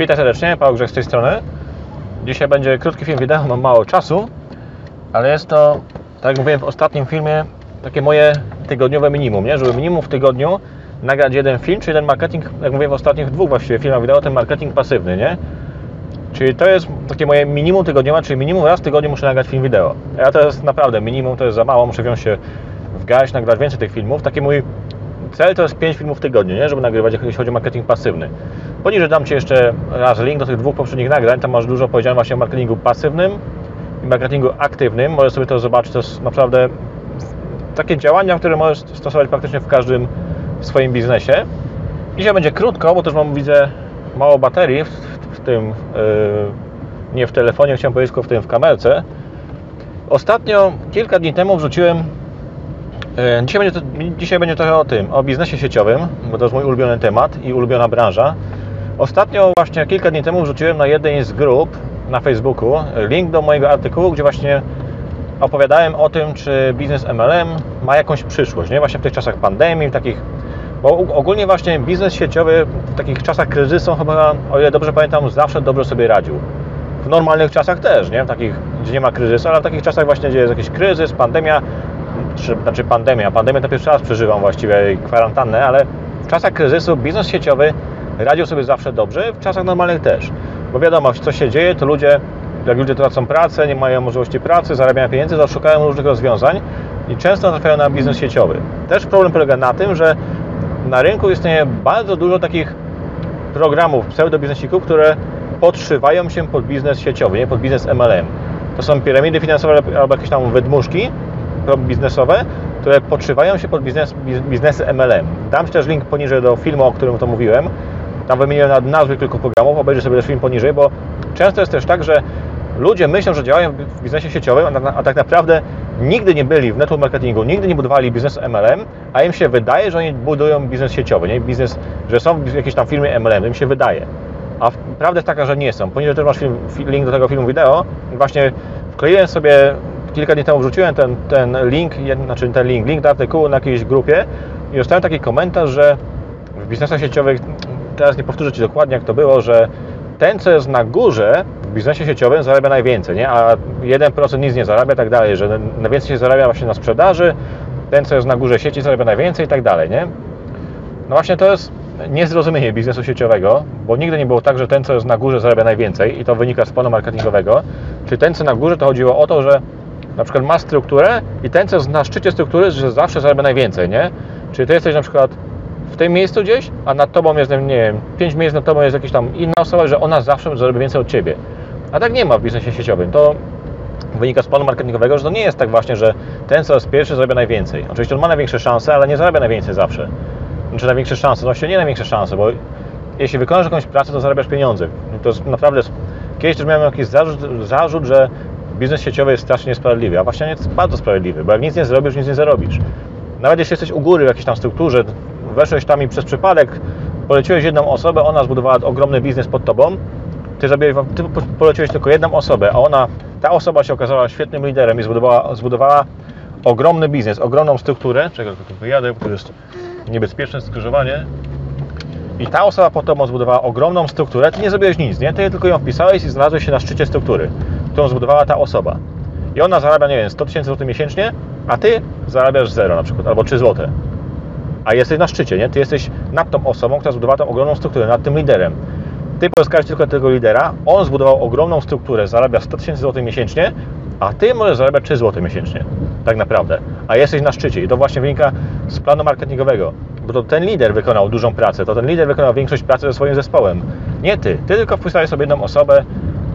Witam serdecznie, Paweł Grzech z tej strony. Dzisiaj będzie krótki film wideo, mam mało czasu, ale jest to, tak jak mówiłem w ostatnim filmie, takie moje tygodniowe minimum, nie? Żeby minimum w tygodniu nagrać jeden film, czy jeden marketing, jak mówiłem w ostatnich dwóch właściwie filmach wideo, ten marketing pasywny, nie? Czyli to jest takie moje minimum tygodniowe, czyli minimum raz w tygodniu muszę nagrać film wideo. Ja to jest naprawdę minimum, to jest za mało, muszę wziąć się w garść, nagrać więcej tych filmów. Taki mój cel to jest 5 filmów w tygodniu, nie? żeby nagrywać, jeśli chodzi o marketing pasywny. Poniżej dam Ci jeszcze raz link do tych dwóch poprzednich nagrań, tam masz dużo powiedziane właśnie o marketingu pasywnym i marketingu aktywnym. Możesz sobie to zobaczyć, to jest naprawdę takie działania, które możesz stosować praktycznie w każdym swoim biznesie. Dzisiaj będzie krótko, bo też mam, widzę, mało baterii w, w tym, yy, nie w telefonie, chciałem powiedzieć, tylko w tym w kamerce. Ostatnio, kilka dni temu wrzuciłem Dzisiaj będzie, to, dzisiaj będzie trochę o tym, o biznesie sieciowym, bo to jest mój ulubiony temat i ulubiona branża. Ostatnio, właśnie kilka dni temu, wrzuciłem na jednej z grup na Facebooku link do mojego artykułu, gdzie właśnie opowiadałem o tym, czy biznes MLM ma jakąś przyszłość, nie? Właśnie w tych czasach pandemii, w takich. Bo ogólnie właśnie biznes sieciowy w takich czasach kryzysu chyba, o ile dobrze pamiętam, zawsze dobrze sobie radził. W normalnych czasach też, nie? W takich, gdzie nie ma kryzysu, ale w takich czasach właśnie, gdzie jest jakiś kryzys, pandemia, czy, znaczy pandemia. Pandemię to pierwszy raz przeżywam właściwie kwarantannę, ale w czasach kryzysu biznes sieciowy radził sobie zawsze dobrze, w czasach normalnych też. Bo wiadomo, co się dzieje, to ludzie, jak ludzie tracą pracę, nie mają możliwości pracy, zarabiania pieniędzy, to szukają różnych rozwiązań i często trafiają na biznes sieciowy. Też problem polega na tym, że na rynku istnieje bardzo dużo takich programów, pseudobiznesników, które podszywają się pod biznes sieciowy, nie pod biznes MLM. To są piramidy finansowe albo jakieś tam wydmuszki, biznesowe, które podszywają się pod biznes, biznesy MLM. Dam też link poniżej do filmu, o którym to mówiłem. Tam wymieniłem nazwy kilku programów, obejrzyj sobie też film poniżej, bo często jest też tak, że ludzie myślą, że działają w biznesie sieciowym, a, a tak naprawdę nigdy nie byli w network marketingu, nigdy nie budowali biznesu MLM, a im się wydaje, że oni budują biznes sieciowy, nie? Biznes, że są w jakiejś tam firmie MLM, im się wydaje. A prawda jest taka, że nie są. Poniżej też masz film, link do tego filmu wideo. Właśnie wkleiłem sobie kilka dni temu wrzuciłem ten, ten link, znaczy ten link, link do artykułu na jakiejś grupie i dostałem taki komentarz, że w biznesach sieciowych, teraz nie powtórzę Ci dokładnie jak to było, że ten, co jest na górze w biznesie sieciowym zarabia najwięcej, nie? a 1% nic nie zarabia i tak dalej, że najwięcej się zarabia właśnie na sprzedaży, ten, co jest na górze sieci zarabia najwięcej i tak dalej, nie? No właśnie to jest niezrozumienie biznesu sieciowego, bo nigdy nie było tak, że ten, co jest na górze zarabia najwięcej i to wynika z planu marketingowego, czyli ten, co na górze, to chodziło o to, że na przykład ma strukturę i ten, co jest na szczycie struktury, że zawsze zarabia najwięcej, nie? Czyli ty jesteś na przykład w tym miejscu gdzieś, a nad tobą jest, nie wiem, pięć miejsc nad tobą jest jakaś tam inna osoba, że ona zawsze zarabia więcej od ciebie. A tak nie ma w biznesie sieciowym. To wynika z planu marketingowego, że to nie jest tak właśnie, że ten, co jest pierwszy, zarabia najwięcej. Oczywiście on ma największe szanse, ale nie zarabia najwięcej zawsze. Znaczy największe szanse, no właściwie nie największe szanse, bo jeśli wykonasz jakąś pracę, to zarabiasz pieniądze. To jest naprawdę... Kiedyś też miałem jakiś zarzut, zarzut że biznes sieciowy jest strasznie niesprawiedliwy, a właśnie jest bardzo sprawiedliwy, bo jak nic nie zrobisz, nic nie zarobisz. Nawet jeśli jesteś u góry w jakiejś tam strukturze, weszłeś tam i przez przypadek poleciłeś jedną osobę, ona zbudowała ogromny biznes pod tobą, ty, zabiłeś, ty poleciłeś tylko jedną osobę, a ona, ta osoba się okazała świetnym liderem i zbudowała, zbudowała ogromny biznes, ogromną strukturę, czego tu wyjadę, bo to jest niebezpieczne skrzyżowanie, i ta osoba po tobą zbudowała ogromną strukturę, ty nie zrobiłeś nic, nie? Ty tylko ją wpisałeś i znalazłeś się na szczycie struktury którą zbudowała ta osoba. I ona zarabia, nie wiem, 100 tysięcy złotych miesięcznie, a ty zarabiasz 0 na przykład, albo 3 złote. A jesteś na szczycie, nie? Ty jesteś nad tą osobą, która zbudowała tą ogromną strukturę, nad tym liderem. Ty pozyskałeś tylko tego lidera, on zbudował ogromną strukturę, zarabia 100 tysięcy złotych miesięcznie, a ty możesz zarabiać 3 zł miesięcznie, tak naprawdę. A jesteś na szczycie i to właśnie wynika z planu marketingowego, bo to ten lider wykonał dużą pracę, to ten lider wykonał większość pracy ze swoim zespołem. Nie ty, ty tylko wpisałeś sobie jedną osobę,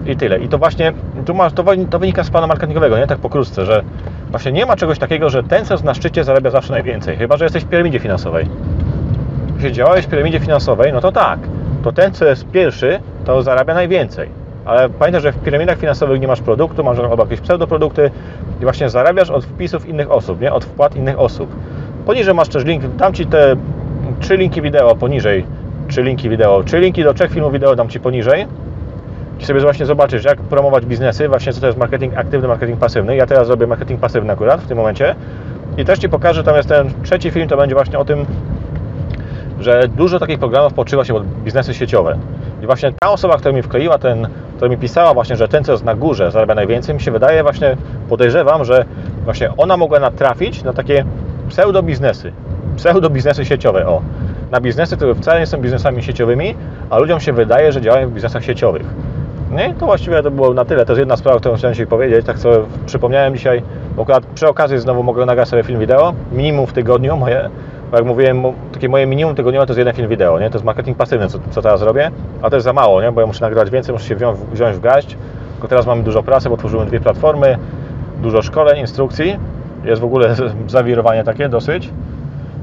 i tyle. I to właśnie, tu masz, to, to wynika z planu marketingowego, nie tak pokrótce, że właśnie nie ma czegoś takiego, że ten, co na szczycie, zarabia zawsze najwięcej, chyba, że jesteś w piramidzie finansowej. Jeśli działałeś w piramidzie finansowej, no to tak, to ten, co jest pierwszy, to zarabia najwięcej. Ale pamiętaj, że w piramidach finansowych nie masz produktu, masz albo jakieś pseudoprodukty i właśnie zarabiasz od wpisów innych osób, nie? Od wpłat innych osób. Poniżej masz też link, dam Ci te trzy linki wideo poniżej, trzy linki wideo, trzy linki do trzech filmów wideo dam Ci poniżej i sobie właśnie zobaczysz, jak promować biznesy, właśnie co to jest marketing aktywny, marketing pasywny. Ja teraz robię marketing pasywny akurat w tym momencie i też Ci pokażę, tam jest ten trzeci film, to będzie właśnie o tym, że dużo takich programów poczywa się pod biznesy sieciowe. I właśnie ta osoba, która mi wkleiła ten, która mi pisała właśnie, że ten, co jest na górze, zarabia najwięcej, mi się wydaje właśnie, podejrzewam, że właśnie ona mogła natrafić na takie pseudo biznesy, pseudo biznesy sieciowe, o. Na biznesy, które wcale nie są biznesami sieciowymi, a ludziom się wydaje, że działają w biznesach sieciowych. Nie? To właściwie to było na tyle. To jest jedna sprawa, którą chciałem Ci powiedzieć. Tak sobie przypomniałem dzisiaj, bo akurat przy okazji znowu mogę nagrać sobie film wideo. Minimum w tygodniu, moje, jak mówiłem, takie moje minimum tygodniowe to jest jeden film wideo, nie? To jest marketing pasywny, co, co teraz robię, a to jest za mało, nie? Bo ja muszę nagrywać więcej, muszę się wziąć, wziąć w garść. Tylko teraz mamy dużo pracy, bo tworzymy dwie platformy, dużo szkoleń, instrukcji. Jest w ogóle zawirowanie takie dosyć.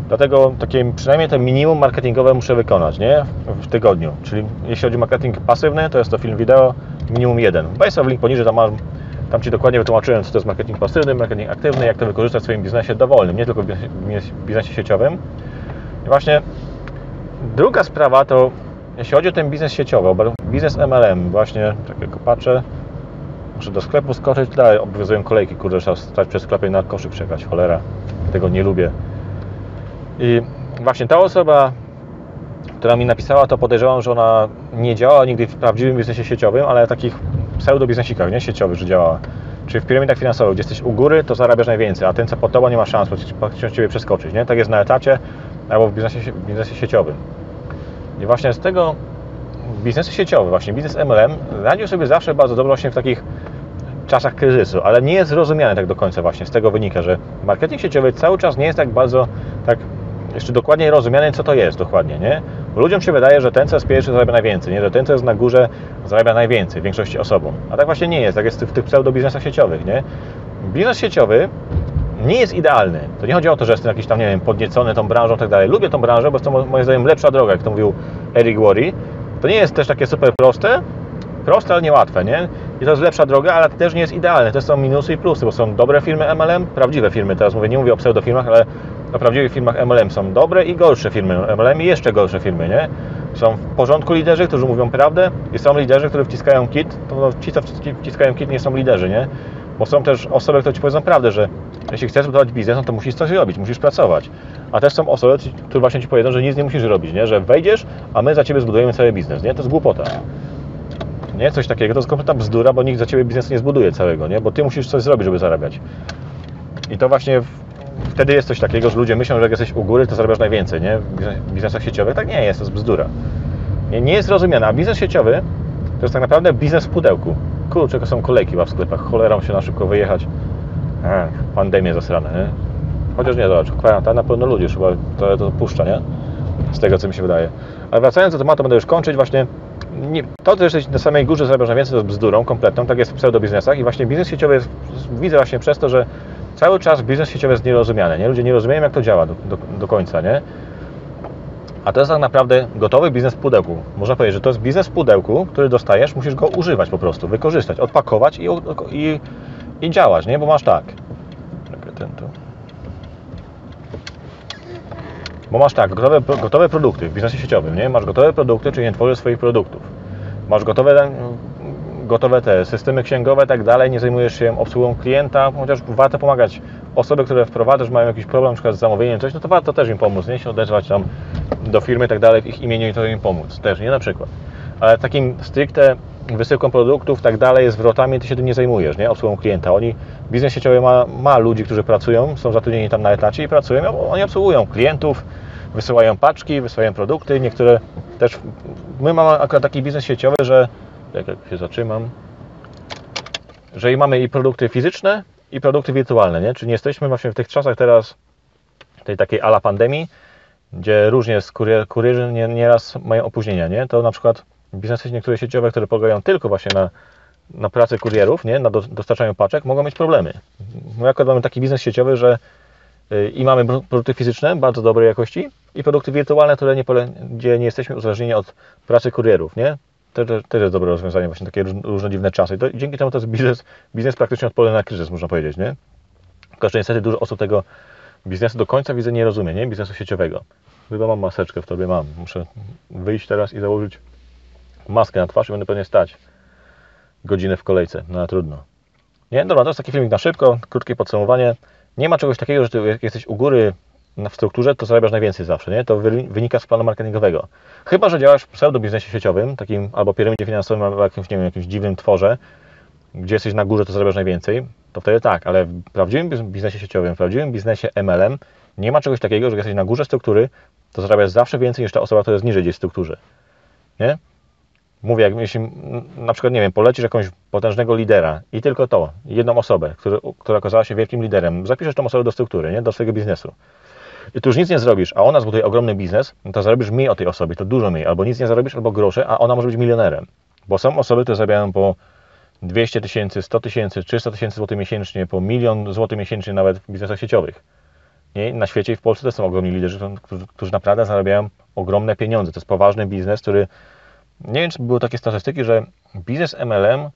Dlatego takie przynajmniej te minimum marketingowe muszę wykonać, nie? W tygodniu. Czyli jeśli chodzi o marketing pasywny, to jest to film wideo minimum jeden. Sobie w link poniżej, tam, mam, tam Ci dokładnie wytłumaczyłem, co to jest marketing pasywny, marketing aktywny, jak to wykorzystać w swoim biznesie dowolnym, nie tylko w biznesie- sieciowym. I właśnie druga sprawa to, jeśli chodzi o ten biznes sieciowy, biznes MLM, właśnie, tak jak patrzę, muszę do sklepu skoczyć, dalej obowiązują kolejki, kurde, trzeba stać przed sklepem i na koszyk przejechać, cholera, tego nie lubię. I właśnie ta osoba, która mi napisała, to podejrzewam, że ona nie działała nigdy w prawdziwym biznesie sieciowym, ale w takich pseudo biznesikach, nie sieciowych, że działała. Czyli w piramidach finansowych, gdzie jesteś u góry, to zarabiasz najwięcej, a ten, co pod tobą, nie ma szans, bo chciał Ciebie przeskoczyć, nie? Tak jest na etacie albo w biznesie, w biznesie sieciowym. I właśnie z tego biznesu sieciowy, właśnie biznes MLM, radził sobie zawsze bardzo dobrze właśnie w takich czasach kryzysu, ale nie jest zrozumiany tak do końca właśnie. Z tego wynika, że marketing sieciowy cały czas nie jest tak bardzo, tak jeszcze dokładnie rozumiany, co to jest dokładnie, nie? Bo ludziom się wydaje, że ten, co jest pierwszy, zarabia najwięcej, nie? Że ten, co jest na górze, zarabia najwięcej, większości osobom. A tak właśnie nie jest, tak jest w tych pseudo biznesach sieciowych, nie? Biznes sieciowy nie jest idealny. To nie chodzi o to, że jestem jakiś tam, nie wiem, podniecony tą branżą i tak dalej. Lubię tą branżę, bo jest to mo- moim zdaniem lepsza droga, jak to mówił Eric Worre. To nie jest też takie super proste, proste, ale niełatwe, nie? I to jest lepsza droga, ale też nie jest idealne. To są minusy i plusy, bo są dobre firmy MLM, prawdziwe firmy. Teraz mówię, nie mówię o pseudofirmach, ale o prawdziwych firmach MLM są dobre i gorsze firmy MLM i jeszcze gorsze firmy, nie? Są w porządku liderzy, którzy mówią prawdę i są liderzy, którzy wciskają kit. To no, ci, co wci- wciskają kit, nie są liderzy, nie? Bo są też osoby, które Ci powiedzą prawdę, że jeśli chcesz budować biznes, no to musisz coś robić, musisz pracować. A też są osoby, które właśnie Ci powiedzą, że nic nie musisz robić, nie? Że wejdziesz, a my za Ciebie zbudujemy cały biznes, nie? To jest głupota. Nie? Coś takiego, to jest kompletna bzdura, bo nikt za Ciebie biznesu nie zbuduje całego, nie? Bo Ty musisz coś zrobić, żeby zarabiać. I to właśnie wtedy jest coś takiego, że ludzie myślą, że jak jesteś u góry, to zarabiasz najwięcej, nie? W biznes- w biznesach sieciowych. Tak nie jest, to jest bzdura. Nie, nie jest rozumiana. A biznes sieciowy to jest tak naprawdę biznes w pudełku. Kurczę, to są kolejki w sklepach. Cholerą się na szybko wyjechać. Ech, pandemie zasrane, nie? Chociaż nie, zobacz, kwarantanna pełno ludzi już chyba to, to puszcza, nie? Z tego, co mi się wydaje. Ale wracając do tematu, będę już kończyć właśnie. Nie, to, że jesteś na samej górze zarabiasz najwięcej, to jest bzdurą kompletną, tak jest w pseudobiznesach i właśnie biznes sieciowy jest, widzę właśnie przez to, że cały czas biznes sieciowy jest nierozumiany, nie? Ludzie nie rozumieją, jak to działa do, do, do końca, nie? A to jest tak naprawdę gotowy biznes w pudełku. Można powiedzieć, że to jest biznes w pudełku, który dostajesz, musisz go używać po prostu, wykorzystać, odpakować i, i, i działać, nie? Bo masz tak. Ten tu. Bo masz tak, gotowe, gotowe produkty w biznesie sieciowym, nie? Masz gotowe produkty, czyli nie tworzysz swoich produktów. Masz gotowe, gotowe te systemy księgowe, tak dalej, nie zajmujesz się obsługą klienta, chociaż warto pomagać. Osoby, które wprowadzasz, mają jakiś problem, przykład z zamówieniem coś, no to warto też im pomóc, nie? Się odezwać tam do firmy tak dalej, w ich imieniu i to im pomóc. Też, nie? Na przykład. Ale takim stricte wysyłką produktów, tak dalej, zwrotami, ty się tym nie zajmujesz, nie? Obsługą klienta. Oni, biznes sieciowy ma, ma ludzi, którzy pracują, są zatrudnieni tam na etacie i pracują, oni obsługują klientów, wysyłają paczki, wysyłają produkty, niektóre też, my mamy akurat taki biznes sieciowy, że, jak się zatrzymam, że i mamy i produkty fizyczne, i produkty wirtualne, nie? Czyli nie jesteśmy właśnie w tych czasach teraz, tej takiej ala pandemii, gdzie różnie z kurier, kurierzy nie- nieraz mają opóźnienia, nie? To na przykład biznesy niektóre sieciowe, które polegają tylko właśnie na, na pracy kurierów, nie? Na do, dostarczaniu paczek, mogą mieć problemy. My akurat mamy taki biznes sieciowy, że y, i mamy pro- produkty fizyczne bardzo dobrej jakości i produkty wirtualne, które nie, gdzie nie jesteśmy uzależnieni od pracy kurierów, nie? To to też jest dobre rozwiązanie, właśnie takie róż- różne dziwne czasy. To, dzięki temu to jest biznes, biznes praktycznie odporny na kryzys, można powiedzieć, nie? Tylko, że niestety dużo osób tego biznesu do końca widzę nie rozumie, nie? Biznesu sieciowego. Chyba mam maseczkę w tobie, mam. Muszę wyjść teraz i założyć maskę na twarz i będę pewnie stać godzinę w kolejce, no trudno. Nie, dobra, to jest taki filmik na szybko, krótkie podsumowanie. Nie ma czegoś takiego, że ty jak jesteś u góry w strukturze, to zarabiasz najwięcej zawsze, nie? To wy- wynika z planu marketingowego. Chyba, że działasz w pseudo-biznesie sieciowym, takim albo piramidzie finansowym, albo jakimś, nie wiem, jakimś dziwnym tworze, gdzie jesteś na górze, to zarabiasz najwięcej, to wtedy tak, ale w prawdziwym biz- biznesie sieciowym, w prawdziwym biznesie MLM nie ma czegoś takiego, że jak jesteś na górze struktury, to zarabiasz zawsze więcej niż ta osoba, która jest niżej gdzieś w strukturze. Nie? Mówię, jak jeśli na przykład, nie wiem, polecisz jakąś potężnego lidera i tylko to, jedną osobę, który, która okazała się wielkim liderem, zapiszesz tą osobę do struktury, nie? do swojego biznesu. I tu już nic nie zrobisz, a ona zbuduje ogromny biznes, to zarobisz mniej o tej osobie, to dużo mniej, albo nic nie zarobisz, albo grosze, a ona może być milionerem. Bo są osoby, które zarabiają po 200 tysięcy, 100 tysięcy, 300 tysięcy złotych miesięcznie, po milion złotych miesięcznie nawet w biznesach sieciowych. Nie? Na świecie i w Polsce też są ogromni liderzy, którzy, którzy naprawdę zarabiają ogromne pieniądze. To jest poważny biznes, który nie wiem, czy były takie statystyki, że biznes MLM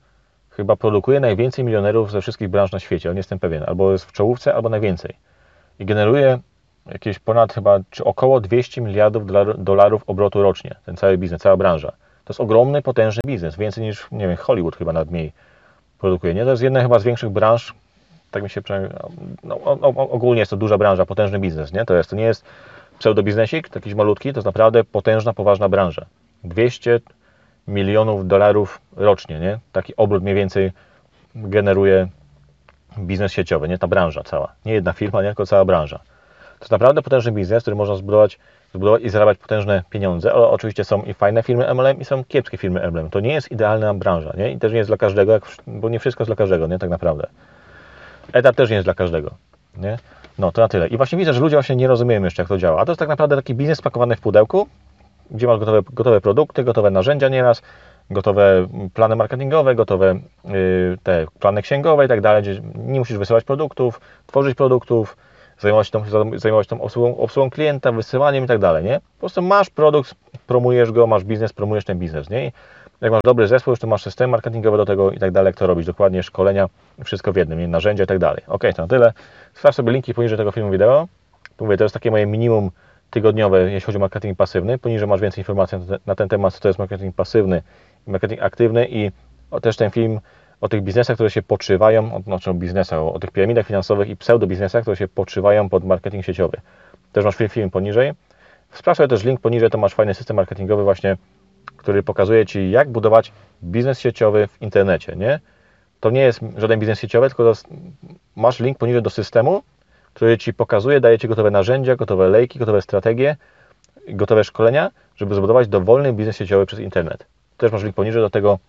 chyba produkuje najwięcej milionerów ze wszystkich branż na świecie, ale nie jestem pewien. Albo jest w czołówce, albo najwięcej. I generuje jakieś ponad chyba, czy około 200 miliardów dolar- dolarów obrotu rocznie. Ten cały biznes, cała branża. To jest ogromny, potężny biznes. Więcej niż, nie wiem, Hollywood chyba nawet mniej produkuje. Nie? To jest jedna chyba z większych branż, tak mi się przynajmniej, no, ogólnie jest to duża branża, potężny biznes, nie? To jest, to nie jest pseudobiznesik, jakiś malutki, to jest naprawdę potężna, poważna branża. 200 milionów dolarów rocznie, nie? Taki obrót mniej więcej generuje biznes sieciowy, nie? Ta branża cała. Nie jedna firma, nie? Tylko cała branża. To jest naprawdę potężny biznes, który można zbudować, zbudować i zarabiać potężne pieniądze, ale oczywiście są i fajne firmy MLM i są kiepskie firmy MLM. To nie jest idealna branża, nie? I też nie jest dla każdego, jak, bo nie wszystko jest dla każdego, nie? Tak naprawdę. Etap też nie jest dla każdego, nie? No, to na tyle. I właśnie widzę, że ludzie właśnie nie rozumieją jeszcze, jak to działa. A to jest tak naprawdę taki biznes spakowany w pudełku, gdzie masz gotowe, gotowe produkty, gotowe narzędzia nieraz, gotowe plany marketingowe, gotowe y, te plany księgowe i tak dalej, gdzie nie musisz wysyłać produktów, tworzyć produktów, zajmować tą, zajmować tą obsługą, obsługą klienta, wysyłaniem i tak dalej, nie? Po prostu masz produkt, promujesz go, masz biznes, promujesz ten biznes, nie? I jak masz dobry zespół, już to masz system marketingowy do tego i tak dalej, jak to robić dokładnie, szkolenia, wszystko w jednym, nie? narzędzia i tak dalej. Ok, to na tyle. Sprawdź sobie linki poniżej tego filmu wideo. Mówię, to jest takie moje minimum tygodniowe, jeśli chodzi o marketing pasywny. Poniżej masz więcej informacji na ten, temat, co to jest marketing pasywny i marketing aktywny i też ten film o tych biznesach, które się podszywają, o, znaczy o biznesach, o, o tych piramidach finansowych i pseudobiznesach, które się podszywają pod marketing sieciowy. Też masz film, film poniżej. Sprawdź też link poniżej, to masz fajny system marketingowy właśnie, który pokazuje Ci, jak budować biznes sieciowy w internecie, nie? To nie jest żaden biznes sieciowy, tylko masz link poniżej do systemu, który Ci pokazuje, daje Ci gotowe narzędzia, gotowe lejki, gotowe strategie, gotowe szkolenia, żeby zbudować dowolny biznes sieciowy przez internet. Też masz link poniżej do tego.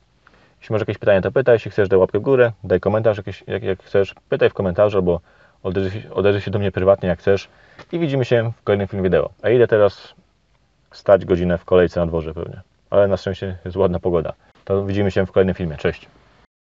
Jeśli masz jakieś pytania, to pytaj. Jeśli chcesz, daj łapkę w górę, daj komentarz, jakieś, jak, jak chcesz, pytaj w komentarzu, albo odezwij się do mnie prywatnie, jak chcesz. I widzimy się w kolejnym filmie wideo. A idę teraz stać godzinę w kolejce na dworze pewnie. Ale na szczęście jest ładna pogoda. To widzimy się w kolejnym filmie. Cześć.